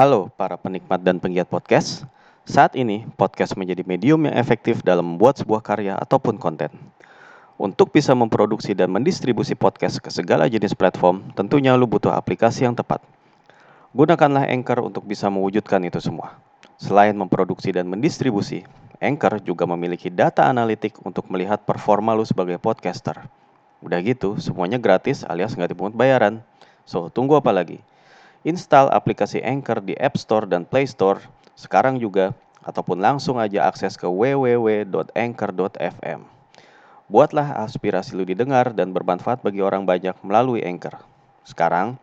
Halo para penikmat dan penggiat podcast. Saat ini, podcast menjadi medium yang efektif dalam membuat sebuah karya ataupun konten. Untuk bisa memproduksi dan mendistribusi podcast ke segala jenis platform, tentunya lu butuh aplikasi yang tepat. Gunakanlah Anchor untuk bisa mewujudkan itu semua. Selain memproduksi dan mendistribusi, Anchor juga memiliki data analitik untuk melihat performa lu sebagai podcaster. Udah gitu, semuanya gratis alias nggak dipungut bayaran. So, tunggu apa lagi? Install aplikasi Anchor di App Store dan Play Store sekarang juga ataupun langsung aja akses ke www.anchor.fm. Buatlah aspirasi lu didengar dan bermanfaat bagi orang banyak melalui Anchor. Sekarang,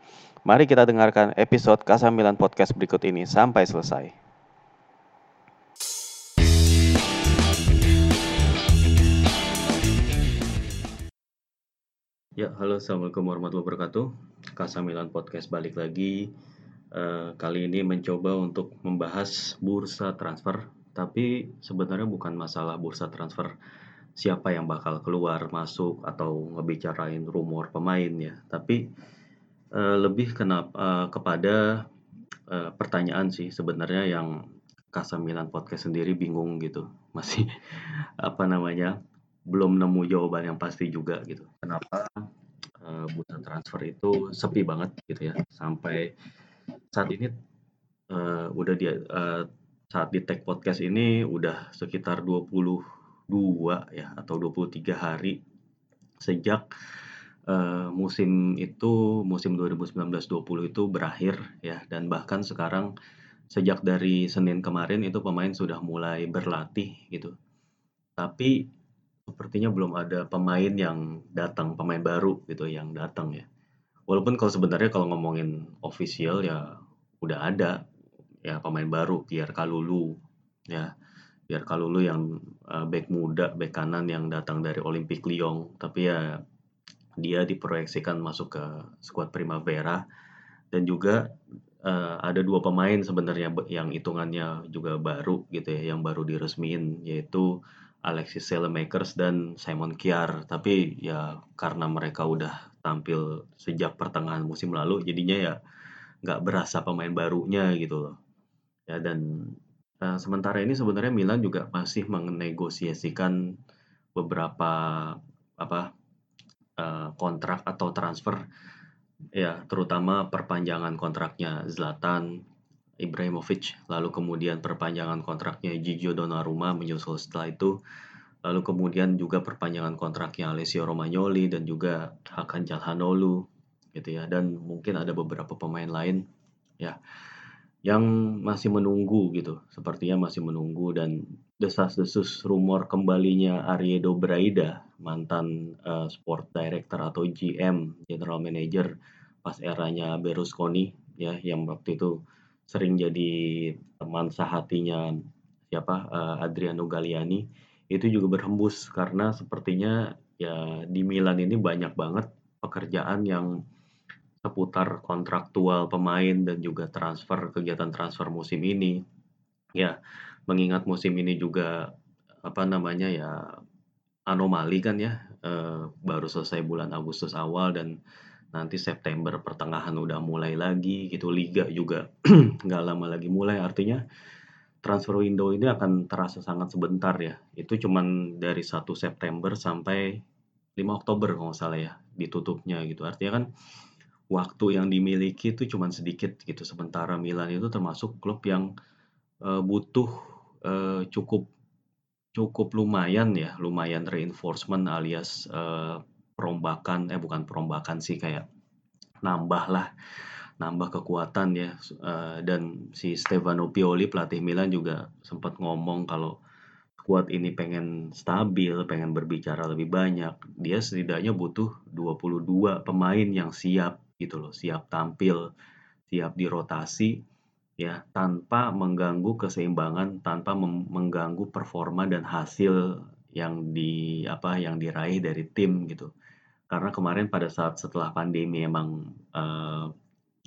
mari kita dengarkan episode Kasamilan Podcast berikut ini sampai selesai. Ya, halo, assalamualaikum warahmatullahi wabarakatuh. Kasamilan Podcast balik lagi. Uh, kali ini mencoba untuk membahas bursa transfer, tapi sebenarnya bukan masalah bursa transfer siapa yang bakal keluar masuk atau ngebicarain rumor pemain ya, tapi uh, lebih kenapa uh, eh, kepada uh, pertanyaan sih sebenarnya yang Kasamilan Podcast sendiri bingung gitu, masih apa namanya belum nemu jawaban yang pasti juga gitu. Kenapa uh, bursa transfer itu sepi banget gitu ya sampai saat ini uh, udah dia uh, saat di tag podcast ini udah sekitar 22 ya atau 23 hari sejak uh, musim itu musim 2019-20 itu berakhir ya dan bahkan sekarang sejak dari Senin kemarin itu pemain sudah mulai berlatih gitu. Tapi sepertinya belum ada pemain yang datang, pemain baru gitu yang datang ya. Walaupun kalau sebenarnya kalau ngomongin official ya udah ada ya pemain baru Pierre Kalulu ya. Pierre Kalulu yang uh, back muda, back kanan yang datang dari Olympic Lyon, tapi ya dia diproyeksikan masuk ke skuad Primavera dan juga uh, ada dua pemain sebenarnya yang hitungannya juga baru gitu ya, yang baru diresmiin yaitu Alexis Selemakers dan Simon Kiar. Tapi ya karena mereka udah tampil sejak pertengahan musim lalu, jadinya ya nggak berasa pemain barunya gitu loh. Ya dan uh, sementara ini sebenarnya Milan juga masih menegosiasikan beberapa apa uh, kontrak atau transfer ya terutama perpanjangan kontraknya Zlatan Ibrahimovic, lalu kemudian perpanjangan kontraknya Gigio Donnarumma menyusul setelah itu, lalu kemudian juga perpanjangan kontraknya Alessio Romagnoli dan juga Hakan Calhanoglu gitu ya. Dan mungkin ada beberapa pemain lain ya yang masih menunggu gitu. Sepertinya masih menunggu dan desas-desus rumor kembalinya Ariedo Braida mantan uh, sport director atau GM general manager pas eranya Berlusconi ya yang waktu itu sering jadi teman sehatinya siapa uh, Adriano Galliani itu juga berhembus karena sepertinya ya di Milan ini banyak banget pekerjaan yang seputar kontraktual pemain dan juga transfer kegiatan transfer musim ini. Ya mengingat musim ini juga apa namanya ya anomali kan ya uh, baru selesai bulan Agustus awal dan nanti September pertengahan udah mulai lagi gitu. Liga juga nggak lama lagi mulai. Artinya transfer window ini akan terasa sangat sebentar ya. Itu cuman dari 1 September sampai 5 Oktober kalau nggak salah ya ditutupnya gitu. Artinya kan waktu yang dimiliki itu cuman sedikit gitu. Sementara Milan itu termasuk klub yang uh, butuh uh, cukup cukup lumayan ya. Lumayan reinforcement alias uh, perombakan eh bukan perombakan sih kayak nambah lah nambah kekuatan ya uh, dan si Stefano Pioli pelatih Milan juga sempat ngomong kalau skuad ini pengen stabil, pengen berbicara lebih banyak, dia setidaknya butuh 22 pemain yang siap gitu loh, siap tampil, siap dirotasi ya tanpa mengganggu keseimbangan, tanpa mengganggu performa dan hasil yang di apa yang diraih dari tim gitu. Karena kemarin pada saat setelah pandemi emang uh,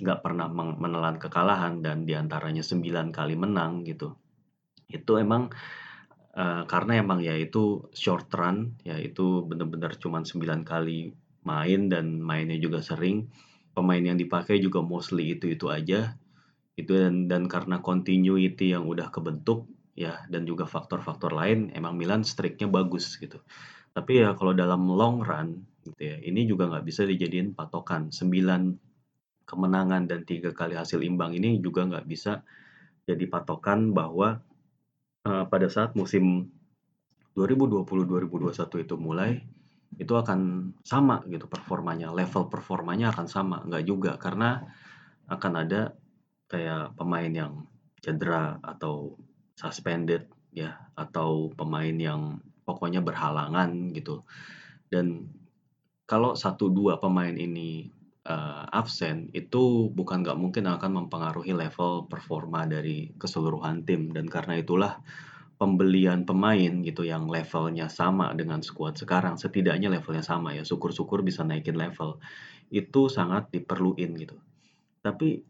nggak pernah menelan kekalahan dan di antaranya 9 kali menang gitu. Itu emang uh, karena emang ya itu short run, ya itu benar-benar cuma 9 kali main dan mainnya juga sering. Pemain yang dipakai juga mostly itu-itu aja. Itu dan dan karena continuity yang udah kebentuk ya dan juga faktor-faktor lain emang Milan streak-nya bagus gitu. Tapi ya kalau dalam long run gitu ya, ini juga nggak bisa dijadiin patokan. 9 kemenangan dan tiga kali hasil imbang ini juga nggak bisa jadi patokan bahwa uh, pada saat musim 2020-2021 itu mulai itu akan sama gitu performanya, level performanya akan sama, nggak juga karena akan ada kayak pemain yang cedera atau suspended ya atau pemain yang pokoknya berhalangan gitu. Dan kalau satu dua pemain ini uh, absen itu bukan nggak mungkin akan mempengaruhi level performa dari keseluruhan tim dan karena itulah pembelian pemain gitu yang levelnya sama dengan skuad sekarang setidaknya levelnya sama ya syukur-syukur bisa naikin level itu sangat diperluin gitu tapi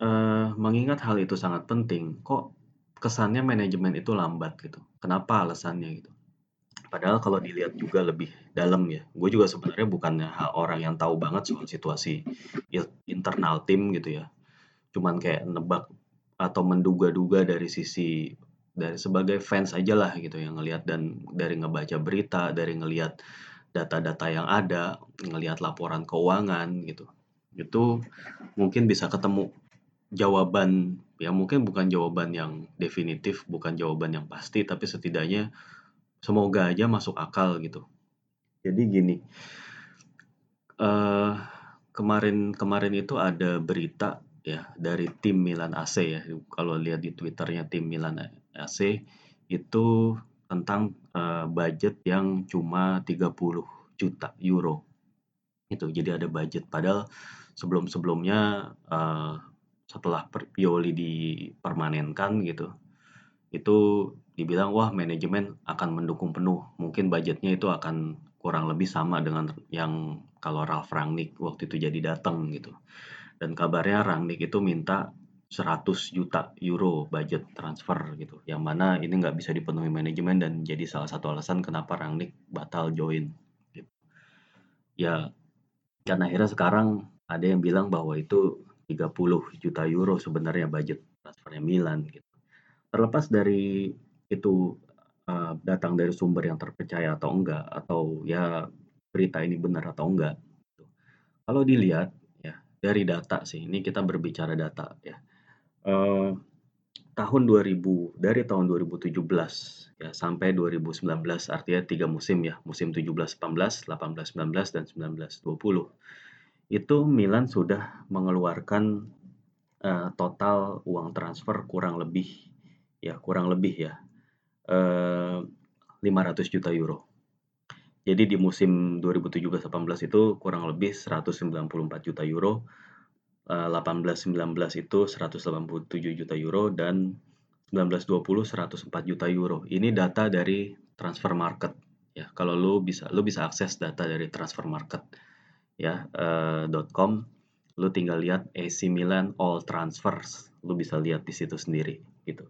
uh, mengingat hal itu sangat penting, kok kesannya manajemen itu lambat gitu. Kenapa alasannya gitu? Padahal kalau dilihat juga lebih dalam ya, gue juga sebenarnya bukannya orang yang tahu banget soal situasi internal tim gitu ya. Cuman kayak nebak atau menduga-duga dari sisi dari sebagai fans aja lah gitu yang ngelihat dan dari ngebaca berita, dari ngelihat data-data yang ada, ngelihat laporan keuangan gitu. Itu mungkin bisa ketemu jawaban ya mungkin bukan jawaban yang definitif, bukan jawaban yang pasti, tapi setidaknya semoga aja masuk akal gitu. Jadi gini, uh, kemarin kemarin itu ada berita ya dari tim Milan AC ya, kalau lihat di Twitternya tim Milan AC itu tentang uh, budget yang cuma 30 juta euro. Itu jadi ada budget padahal sebelum-sebelumnya uh, setelah Pioli dipermanenkan gitu, itu dibilang wah manajemen akan mendukung penuh. Mungkin budgetnya itu akan kurang lebih sama dengan yang kalau Ralf Rangnick waktu itu jadi datang gitu. Dan kabarnya Rangnick itu minta 100 juta euro budget transfer gitu. Yang mana ini nggak bisa dipenuhi manajemen dan jadi salah satu alasan kenapa Rangnick batal join. Gitu. Ya, dan akhirnya sekarang ada yang bilang bahwa itu 30 juta euro sebenarnya budget transfernya Milan gitu. Terlepas dari itu uh, datang dari sumber yang terpercaya atau enggak atau ya berita ini benar atau enggak. Gitu. Kalau dilihat ya dari data sih, ini kita berbicara data ya. Uh, tahun 2000 dari tahun 2017 ya sampai 2019 artinya tiga musim ya musim 17 18 18 19 dan 19 20 itu Milan sudah mengeluarkan uh, total uang transfer kurang lebih ya kurang lebih ya eh, 500 juta euro. Jadi di musim 2017-18 itu kurang lebih 194 juta euro, uh, 18-19 itu 187 juta euro dan 19-20 104 juta euro. Ini data dari transfer market ya. Kalau lu bisa lu bisa akses data dari transfer market ya uh, .com lu tinggal lihat AC Milan all transfers lu bisa lihat di situ sendiri gitu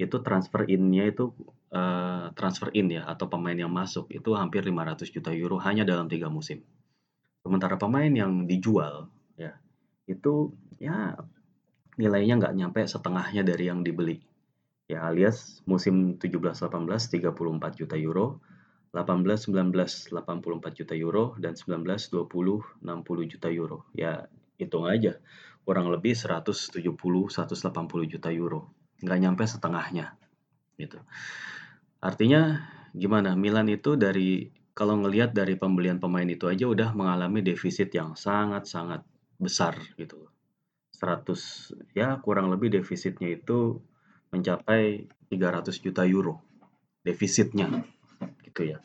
itu transfer innya itu uh, transfer in ya atau pemain yang masuk itu hampir 500 juta euro hanya dalam tiga musim sementara pemain yang dijual ya itu ya nilainya nggak nyampe setengahnya dari yang dibeli ya alias musim 17-18 34 juta euro 18-19 84 juta euro dan 19-20 60 juta euro. Ya hitung aja kurang lebih 170 180 juta euro. Nggak nyampe setengahnya gitu. Artinya gimana? Milan itu dari kalau ngelihat dari pembelian pemain itu aja udah mengalami defisit yang sangat-sangat besar gitu. 100 ya kurang lebih defisitnya itu mencapai 300 juta euro defisitnya gitu ya.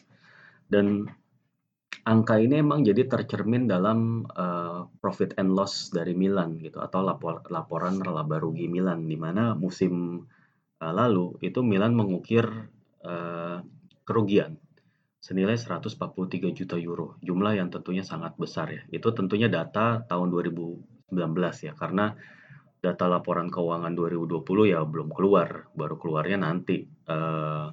Dan angka ini emang jadi tercermin dalam uh, profit and loss dari Milan gitu atau lapor, laporan laba rugi Milan di mana musim uh, lalu itu Milan mengukir uh, kerugian senilai 143 juta euro. Jumlah yang tentunya sangat besar ya. Itu tentunya data tahun 2019 ya karena data laporan keuangan 2020 ya belum keluar. Baru keluarnya nanti uh,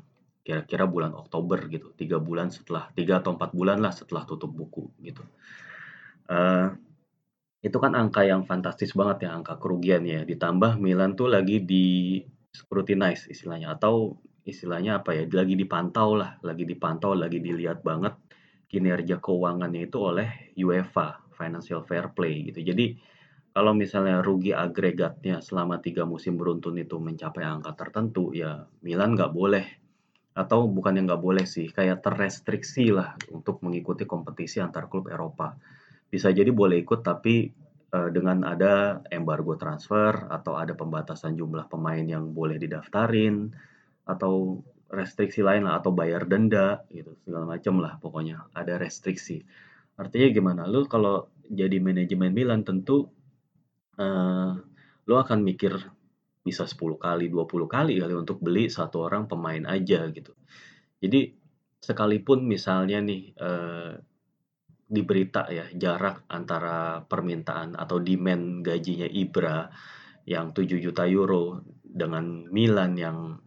kira-kira bulan Oktober gitu tiga bulan setelah tiga atau empat bulan lah setelah tutup buku gitu uh, Itu kan angka yang fantastis banget ya, angka kerugiannya. Ditambah Milan tuh lagi di scrutinize istilahnya atau istilahnya apa ya, lagi dipantau lah, lagi dipantau, lagi dilihat banget kinerja keuangannya itu oleh UEFA, Financial Fair Play gitu. Jadi kalau misalnya rugi agregatnya selama tiga musim beruntun itu mencapai angka tertentu, ya Milan nggak boleh atau bukan yang nggak boleh sih, kayak terrestriksi lah untuk mengikuti kompetisi antar klub Eropa. Bisa jadi boleh ikut tapi uh, dengan ada embargo transfer atau ada pembatasan jumlah pemain yang boleh didaftarin atau restriksi lain lah atau bayar denda gitu segala macam lah pokoknya ada restriksi. Artinya gimana? Lu kalau jadi manajemen Milan tentu uh, lu akan mikir bisa 10 kali 20 kali kali untuk beli satu orang pemain aja gitu. Jadi sekalipun misalnya nih uh, di berita ya jarak antara permintaan atau demand gajinya Ibra yang 7 juta euro dengan Milan yang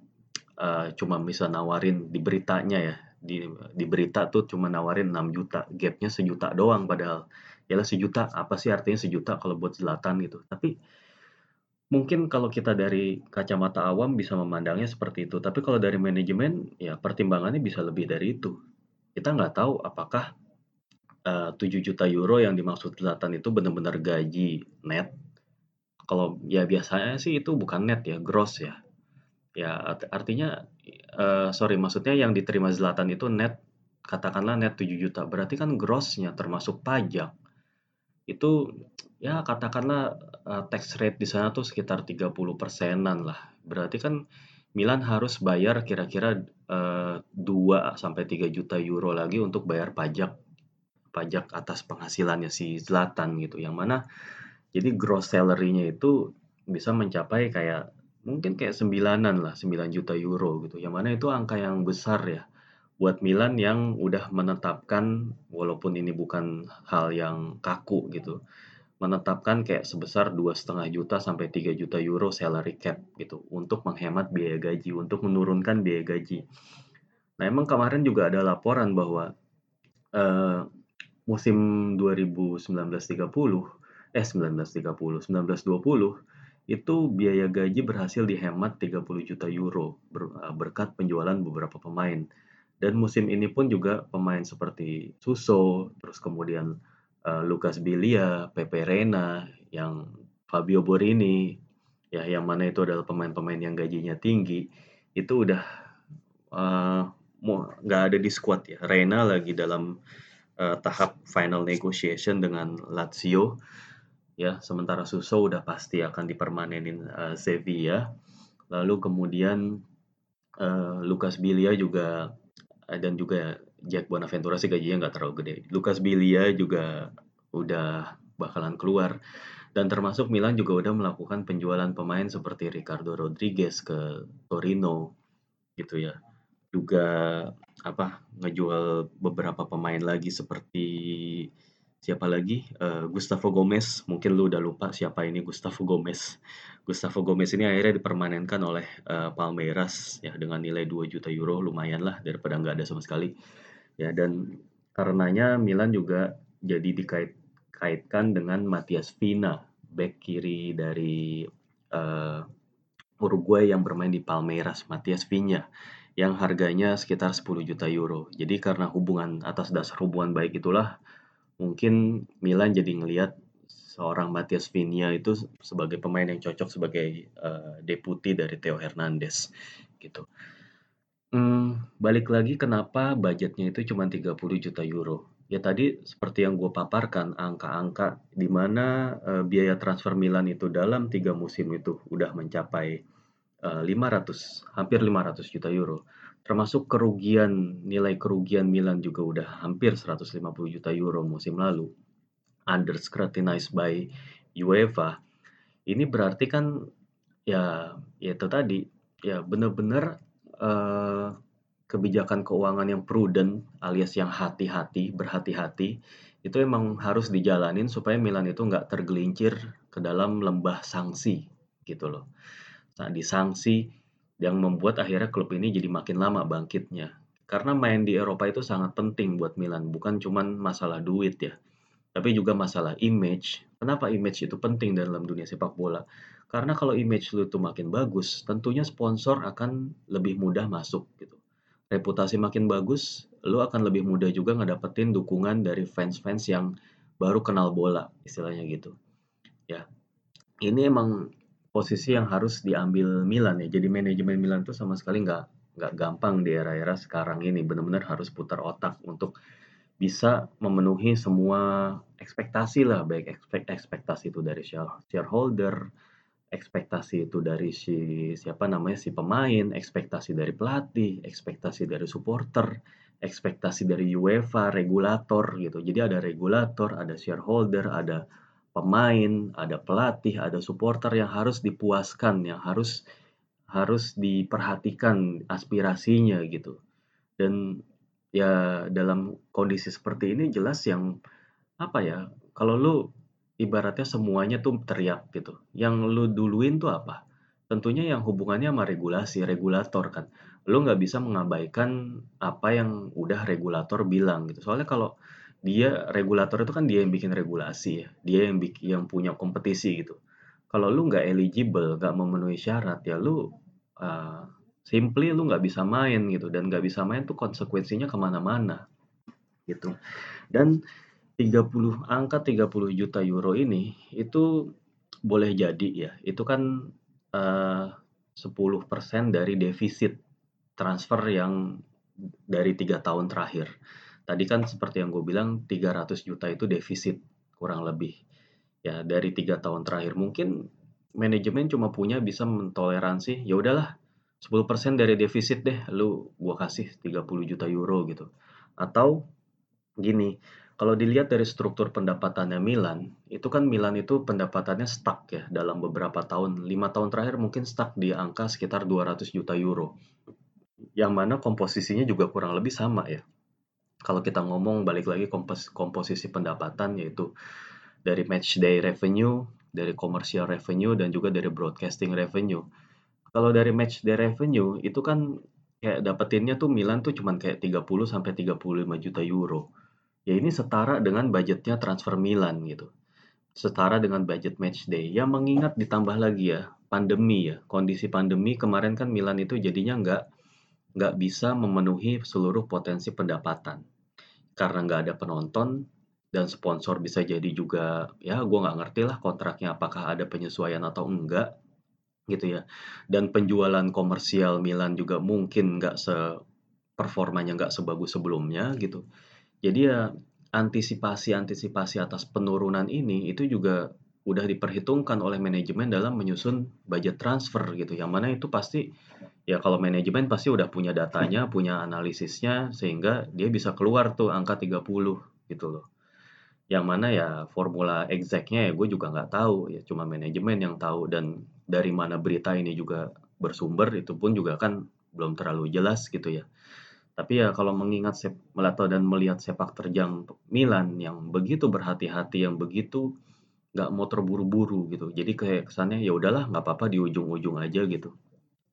uh, cuma bisa nawarin di beritanya ya di, di berita tuh cuma nawarin 6 juta gapnya sejuta doang padahal. Ya sejuta apa sih artinya sejuta kalau buat Zlatan gitu? Tapi mungkin kalau kita dari kacamata awam bisa memandangnya seperti itu tapi kalau dari manajemen ya pertimbangannya bisa lebih dari itu kita nggak tahu apakah uh, juta euro yang dimaksud Zlatan itu benar-benar gaji net. Kalau ya biasanya sih itu bukan net ya, gross ya. Ya artinya, uh, sorry maksudnya yang diterima Zlatan itu net, katakanlah net 7 juta, berarti kan grossnya termasuk pajak. Itu ya katakanlah, uh, tax rate di sana tuh sekitar 30 persenan lah. Berarti kan Milan harus bayar kira-kira, uh, 2 sampai 3 juta euro lagi untuk bayar pajak pajak atas penghasilannya si Zlatan gitu. Yang mana jadi gross salary-nya itu bisa mencapai kayak mungkin kayak sembilanan lah 9 juta euro gitu. Yang mana itu angka yang besar ya buat Milan yang udah menetapkan walaupun ini bukan hal yang kaku gitu menetapkan kayak sebesar dua setengah juta sampai 3 juta euro salary cap gitu untuk menghemat biaya gaji untuk menurunkan biaya gaji. Nah emang kemarin juga ada laporan bahwa uh, musim 2019-30 eh 1930 1920 itu biaya gaji berhasil dihemat 30 juta euro eh, berkat penjualan beberapa pemain dan musim ini pun juga pemain seperti Suso terus kemudian uh, Lucas Bilia, Pepe Reina, yang Fabio Borini ya yang mana itu adalah pemain-pemain yang gajinya tinggi itu udah uh, nggak ada di squad ya. Reina lagi dalam uh, tahap final negotiation dengan Lazio. Ya sementara Suso udah pasti akan dipermanenin uh, Sevilla. Lalu kemudian uh, Lucas Bilia juga uh, dan juga Jack Bonaventura sih gajinya nggak terlalu gede. Lucas Bilia juga udah bakalan keluar. Dan termasuk Milan juga udah melakukan penjualan pemain seperti Ricardo Rodriguez ke Torino gitu ya. Juga apa ngejual beberapa pemain lagi seperti siapa lagi? Uh, Gustavo Gomez. Mungkin lu udah lupa siapa ini Gustavo Gomez. Gustavo Gomez ini akhirnya dipermanenkan oleh uh, Palmeiras ya dengan nilai 2 juta euro. Lumayan lah daripada nggak ada sama sekali. Ya dan karenanya Milan juga jadi dikait-kaitkan dengan Matias Vina back kiri dari uh, Uruguay yang bermain di Palmeiras Matias Vina yang harganya sekitar 10 juta euro. Jadi karena hubungan atas dasar hubungan baik itulah mungkin Milan jadi ngelihat seorang Matias Vinia itu sebagai pemain yang cocok sebagai uh, deputi dari Theo Hernandez gitu. Hmm, balik lagi kenapa budgetnya itu cuma 30 juta euro. Ya tadi seperti yang gue paparkan angka-angka di mana uh, biaya transfer Milan itu dalam tiga musim itu udah mencapai 500, eh, hampir 500 juta euro. Termasuk kerugian, nilai kerugian Milan juga udah hampir 150 juta euro musim lalu. Under scrutinized by UEFA. Ini berarti kan ya, ya itu tadi ya benar-benar uh, kebijakan keuangan yang prudent alias yang hati-hati, berhati-hati itu emang harus dijalanin supaya Milan itu nggak tergelincir ke dalam lembah sanksi gitu loh. Nah, disanksi yang membuat akhirnya klub ini jadi makin lama bangkitnya. Karena main di Eropa itu sangat penting buat Milan, bukan cuma masalah duit ya. tapi juga masalah image. Kenapa image itu penting dalam dunia sepak bola? Karena kalau image lu tuh makin bagus, tentunya sponsor akan lebih mudah masuk gitu. Reputasi makin bagus, lu akan lebih mudah juga ngedapetin dukungan dari fans-fans yang baru kenal bola, istilahnya gitu. Ya, ini emang posisi yang harus diambil Milan ya. Jadi manajemen Milan tuh sama sekali nggak nggak gampang di era-era sekarang ini. Benar-benar harus putar otak untuk bisa memenuhi semua ekspektasi lah, baik ekspektasi itu dari shareholder, ekspektasi itu dari si siapa namanya si pemain, ekspektasi dari pelatih, ekspektasi dari supporter, ekspektasi dari UEFA, regulator gitu. Jadi ada regulator, ada shareholder, ada pemain, ada pelatih, ada supporter yang harus dipuaskan, yang harus harus diperhatikan aspirasinya gitu. Dan ya dalam kondisi seperti ini jelas yang apa ya? Kalau lu ibaratnya semuanya tuh teriak gitu. Yang lu duluin tuh apa? Tentunya yang hubungannya sama regulasi, regulator kan. Lu nggak bisa mengabaikan apa yang udah regulator bilang gitu. Soalnya kalau dia regulator itu kan dia yang bikin regulasi ya. Dia yang bikin yang punya kompetisi gitu. Kalau lu nggak eligible, nggak memenuhi syarat ya lu uh, simply lu nggak bisa main gitu dan nggak bisa main tuh konsekuensinya ke mana-mana gitu. Dan 30 angka 30 juta euro ini, itu boleh jadi ya, itu kan, uh, sepuluh 10% dari defisit transfer yang dari tiga tahun terakhir. Tadi kan seperti yang gue bilang 300 juta itu defisit, kurang lebih. Ya dari tiga tahun terakhir. Mungkin manajemen cuma punya bisa mentoleransi, ya udahlah 10% dari defisit deh lu gua kasih 30 juta euro gitu. Atau gini, kalau dilihat dari struktur pendapatannya Milan, itu kan Milan itu pendapatannya stuck ya dalam beberapa tahun. Lima tahun terakhir mungkin stuck di angka sekitar 200 juta euro. Yang mana komposisinya juga kurang lebih sama ya. Kalau kita ngomong balik lagi kompos komposisi pendapatan yaitu dari match day revenue, dari commercial revenue, dan juga dari broadcasting revenue. Kalau dari match day revenue itu kan kayak dapetinnya tuh Milan tuh cuman kayak 30 sampai 35 juta euro Ya ini setara dengan budgetnya transfer Milan gitu. Setara dengan budget match day. Ya mengingat ditambah lagi ya pandemi ya. Kondisi pandemi kemarin kan Milan itu jadinya nggak nggak bisa memenuhi seluruh potensi pendapatan. Karena nggak ada penonton dan sponsor bisa jadi juga ya gue nggak ngerti lah kontraknya apakah ada penyesuaian atau enggak gitu ya. Dan penjualan komersial Milan juga mungkin nggak se performanya nggak sebagus sebelumnya gitu. Jadi ya antisipasi-antisipasi atas penurunan ini itu juga udah diperhitungkan oleh manajemen dalam menyusun budget transfer gitu. Yang mana itu pasti ya kalau manajemen pasti udah punya datanya, punya analisisnya sehingga dia bisa keluar tuh angka 30 gitu loh. Yang mana ya formula exactnya ya gue juga nggak tahu ya cuma manajemen yang tahu dan dari mana berita ini juga bersumber itu pun juga kan belum terlalu jelas gitu ya. Tapi ya kalau mengingat sep atau dan melihat sepak terjang Milan yang begitu berhati-hati, yang begitu nggak mau terburu-buru gitu. Jadi kayak kesannya ya udahlah nggak apa-apa di ujung-ujung aja gitu.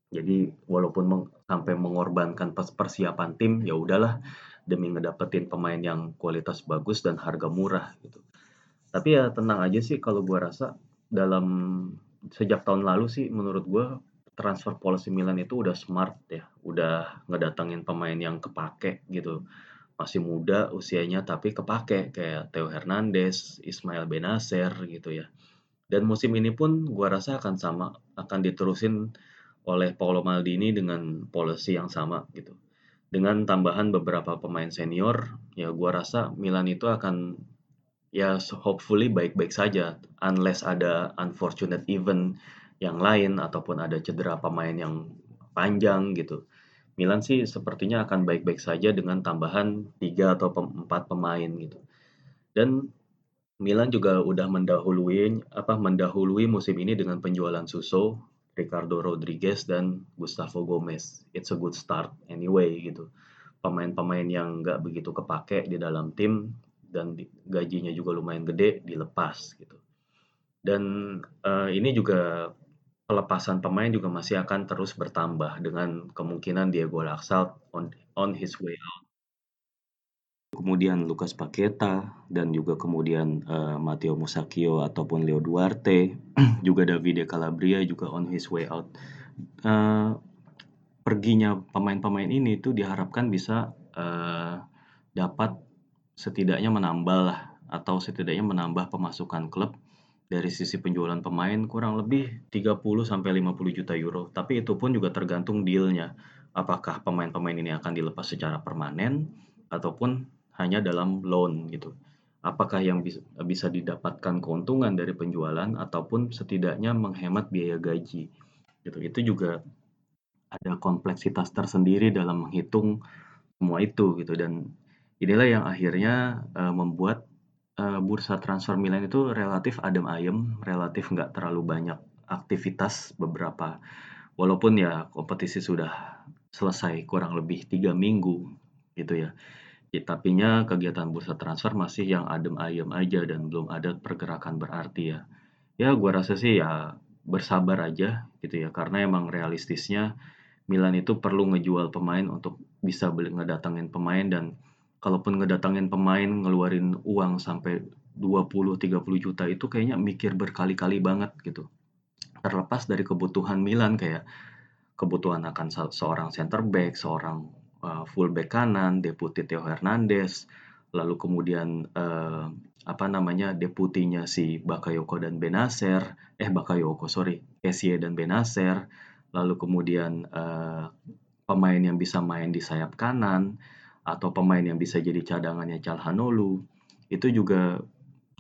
Jadi walaupun meng sampai mengorbankan persiapan tim, ya udahlah demi ngedapetin pemain yang kualitas bagus dan harga murah gitu. Tapi ya tenang aja sih kalau gua rasa dalam sejak tahun lalu sih menurut gua transfer policy Milan itu udah smart ya, udah ngedatangin pemain yang kepake gitu. Masih muda usianya tapi kepake kayak Theo Hernandez, Ismail Benacer gitu ya. Dan musim ini pun gua rasa akan sama, akan diterusin oleh Paolo Maldini dengan policy yang sama gitu. Dengan tambahan beberapa pemain senior, ya gua rasa Milan itu akan ya hopefully baik-baik saja unless ada unfortunate event yang lain ataupun ada cedera pemain yang panjang gitu. Milan sih sepertinya akan baik-baik saja dengan tambahan 3 atau 4 pemain gitu. Dan Milan juga udah mendahului apa mendahului musim ini dengan penjualan Suso, Ricardo Rodriguez dan Gustavo Gomez. It's a good start anyway gitu. Pemain-pemain yang nggak begitu kepake di dalam tim dan gajinya juga lumayan gede dilepas gitu. Dan uh, ini juga pelepasan pemain juga masih akan terus bertambah dengan kemungkinan Diego Laxalt on on his way out. kemudian Lucas Paqueta dan juga kemudian uh, Matteo Musacchio ataupun Leo Duarte, juga Davide Calabria juga on his way out. Uh, perginya pemain-pemain ini itu diharapkan bisa uh, dapat setidaknya menambah lah atau setidaknya menambah pemasukan klub dari sisi penjualan pemain kurang lebih 30 sampai 50 juta euro. Tapi itu pun juga tergantung dealnya. Apakah pemain-pemain ini akan dilepas secara permanen ataupun hanya dalam loan gitu. Apakah yang bisa, didapatkan keuntungan dari penjualan ataupun setidaknya menghemat biaya gaji. Gitu. Itu juga ada kompleksitas tersendiri dalam menghitung semua itu gitu dan inilah yang akhirnya uh, membuat uh, bursa transfer Milan itu relatif adem ayem, relatif nggak terlalu banyak aktivitas beberapa walaupun ya kompetisi sudah selesai kurang lebih tiga minggu gitu ya Ya, tapinya kegiatan bursa transfer masih yang adem ayem aja dan belum ada pergerakan berarti ya. Ya gua rasa sih ya bersabar aja gitu ya karena emang realistisnya Milan itu perlu ngejual pemain untuk bisa beli ngedatangin pemain dan kalaupun ngedatangin pemain ngeluarin uang sampai 20-30 juta itu kayaknya mikir berkali-kali banget gitu. Terlepas dari kebutuhan Milan kayak kebutuhan akan seorang center back, seorang uh, fullback kanan, deputi Theo Hernandez, lalu kemudian uh, apa namanya deputinya si Bakayoko dan Benacer, eh Bakayoko sorry, Kessie dan Benacer, lalu kemudian uh, pemain yang bisa main di sayap kanan atau pemain yang bisa jadi cadangannya Calhanoglu itu juga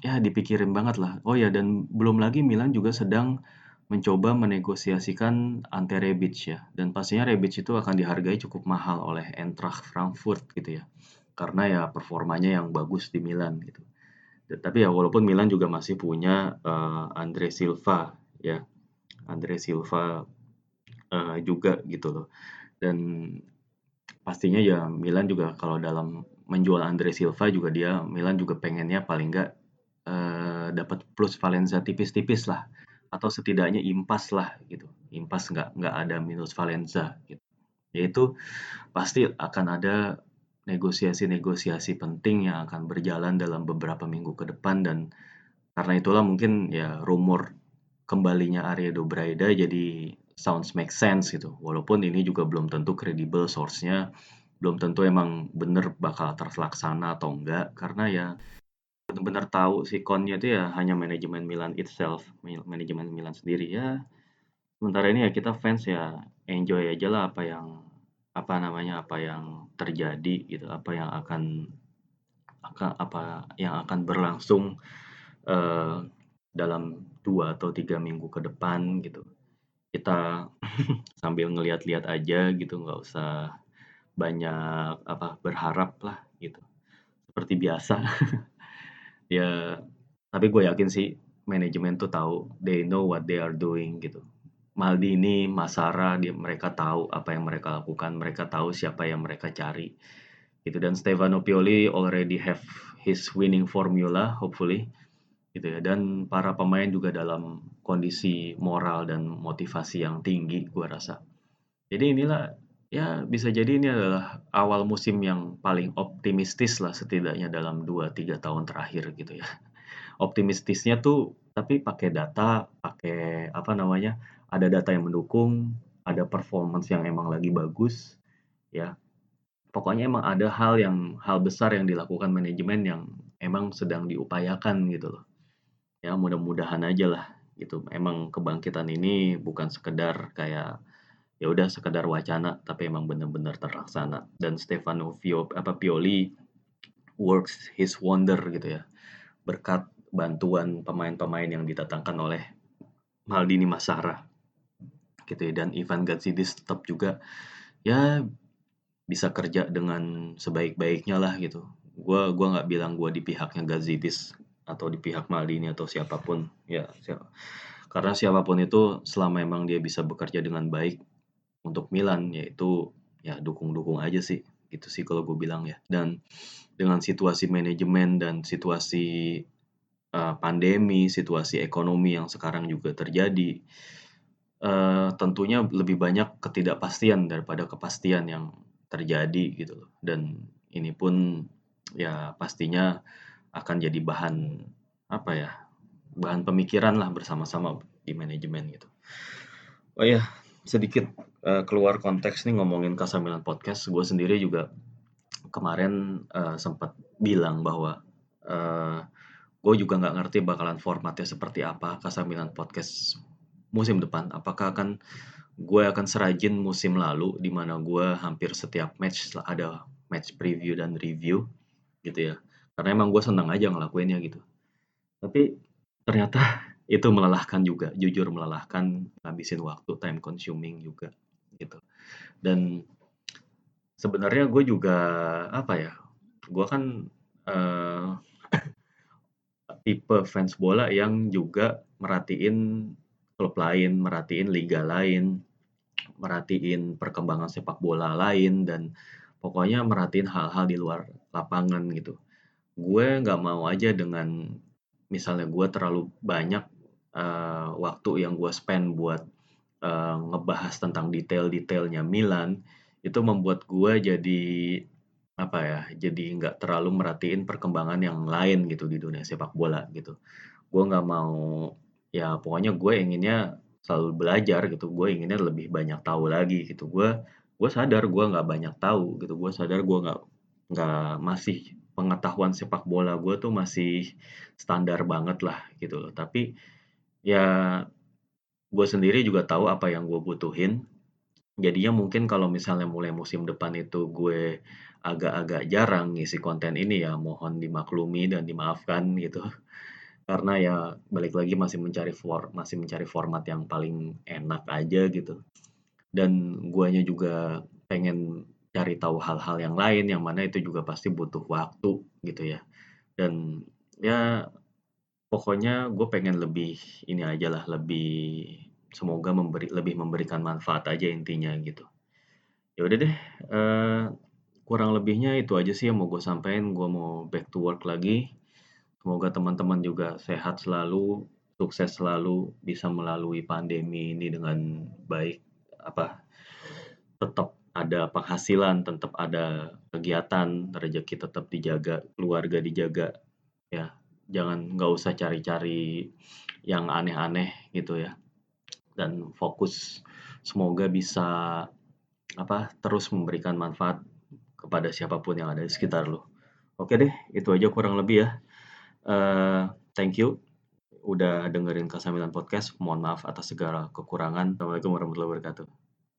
ya dipikirin banget lah. Oh ya dan belum lagi Milan juga sedang mencoba menegosiasikan Ante Rebic ya. Dan pastinya Rebic itu akan dihargai cukup mahal oleh Eintracht Frankfurt gitu ya. Karena ya performanya yang bagus di Milan gitu. Tapi ya walaupun Milan juga masih punya uh, Andre Silva ya. Andre Silva uh, juga gitu loh. Dan pastinya ya Milan juga kalau dalam menjual Andre Silva juga dia Milan juga pengennya paling nggak uh, dapat plus Valencia tipis-tipis lah atau setidaknya impas lah gitu. Impas nggak nggak ada minus Valenza gitu. Yaitu pasti akan ada negosiasi-negosiasi penting yang akan berjalan dalam beberapa minggu ke depan dan karena itulah mungkin ya rumor kembalinya Arya Braida jadi sounds make sense gitu walaupun ini juga belum tentu kredibel source-nya belum tentu emang bener bakal terlaksana atau enggak karena ya benar-benar tahu si konnya itu ya hanya manajemen Milan itself, manajemen Milan sendiri ya. Sementara ini ya kita fans ya enjoy aja lah apa yang apa namanya apa yang terjadi gitu, apa yang akan akan apa yang akan berlangsung uh, dalam dua atau tiga minggu ke depan gitu. Kita sambil ngeliat-liat aja gitu, nggak usah banyak apa berharap lah gitu. Seperti biasa. Ya, tapi gue yakin sih manajemen tuh tahu, they know what they are doing gitu. Maldini, Masara, dia mereka tahu apa yang mereka lakukan, mereka tahu siapa yang mereka cari. Gitu dan Stefano Pioli already have his winning formula hopefully gitu ya dan para pemain juga dalam kondisi moral dan motivasi yang tinggi gue rasa. Jadi inilah Ya, bisa jadi ini adalah awal musim yang paling optimistis lah setidaknya dalam 2-3 tahun terakhir gitu ya. Optimistisnya tuh tapi pakai data, pakai apa namanya, ada data yang mendukung, ada performance yang emang lagi bagus, ya. Pokoknya emang ada hal yang hal besar yang dilakukan manajemen yang emang sedang diupayakan gitu loh. Ya mudah-mudahan aja lah gitu. Emang kebangkitan ini bukan sekedar kayak ya udah sekedar wacana tapi emang benar-benar terlaksana. Dan Stefano Vio, apa Pioli works his wonder gitu ya. Berkat bantuan pemain-pemain yang ditatangkan oleh Maldini Masara gitu ya dan Ivan Gazidis tetap juga ya bisa kerja dengan sebaik-baiknya lah gitu. Gue gua nggak bilang gue di pihaknya Gazidis atau di pihak Maldini atau siapa pun ya siapa karena siapa pun itu selama emang dia bisa bekerja dengan baik untuk Milan yaitu ya dukung-dukung aja sih. Gitu sih kalau gue bilang ya. Dan dengan situasi manajemen dan situasi uh, pandemi situasi ekonomi yang sekarang juga terjadi uh, tentunya lebih banyak ketidakpastian daripada kepastian yang terjadi gitu loh. Dan ini pun ya pastinya akan jadi bahan apa ya bahan pemikiran lah bersama-sama di manajemen gitu. Oh ya sedikit uh, keluar konteks nih ngomongin Kasamilan podcast, gue sendiri juga kemarin uh, sempat bilang bahwa uh, gue juga nggak ngerti bakalan formatnya seperti apa Kasamilan podcast musim depan. Apakah akan gue akan serajin musim lalu di mana gue hampir setiap match ada match preview dan review gitu ya. Karena emang gue senang aja ngelakuinnya gitu. Tapi ternyata itu melelahkan juga, jujur melelahkan, ngabisin waktu, time consuming juga gitu. Dan sebenarnya gue juga apa ya, gue kan uh, tipe fans bola yang juga merhatiin klub lain, merhatiin liga lain, merhatiin perkembangan sepak bola lain dan pokoknya merhatiin hal-hal di luar lapangan gitu. Gue nggak mau aja dengan misalnya gue terlalu banyak uh, waktu yang gue spend buat uh, ngebahas tentang detail-detailnya Milan itu membuat gue jadi apa ya jadi nggak terlalu merhatiin perkembangan yang lain gitu di dunia sepak bola gitu. Gue nggak mau ya pokoknya gue inginnya selalu belajar gitu gue inginnya lebih banyak tahu lagi gitu. Gue gue sadar gue nggak banyak tahu gitu gue sadar gue nggak nggak masih pengetahuan sepak bola gue tuh masih standar banget lah gitu loh tapi ya gue sendiri juga tahu apa yang gue butuhin jadinya mungkin kalau misalnya mulai musim depan itu gue agak-agak jarang ngisi konten ini ya mohon dimaklumi dan dimaafkan gitu. Karena ya balik lagi masih mencari for masih mencari format yang paling enak aja gitu. Dan guanya juga pengen cari tahu hal-hal yang lain yang mana itu juga pasti butuh waktu gitu ya. Dan ya pokoknya gue pengen lebih ini aja lah lebih semoga memberi lebih memberikan manfaat aja intinya gitu. Ya udah deh, uh, kurang lebihnya itu aja sih yang mau gue sampaikan gue mau back to work lagi semoga teman-teman juga sehat selalu sukses selalu bisa melalui pandemi ini dengan baik apa tetap ada penghasilan tetap ada kegiatan rezeki tetap dijaga keluarga dijaga ya jangan nggak usah cari-cari yang aneh-aneh gitu ya dan fokus semoga bisa apa terus memberikan manfaat kepada siapa pun yang ada di sekitar lo. Oke deh, itu aja kurang lebih ya. Uh, thank you udah dengerin Kasamilan Podcast. Mohon maaf atas segala kekurangan. Assalamualaikum warahmatullahi wabarakatuh.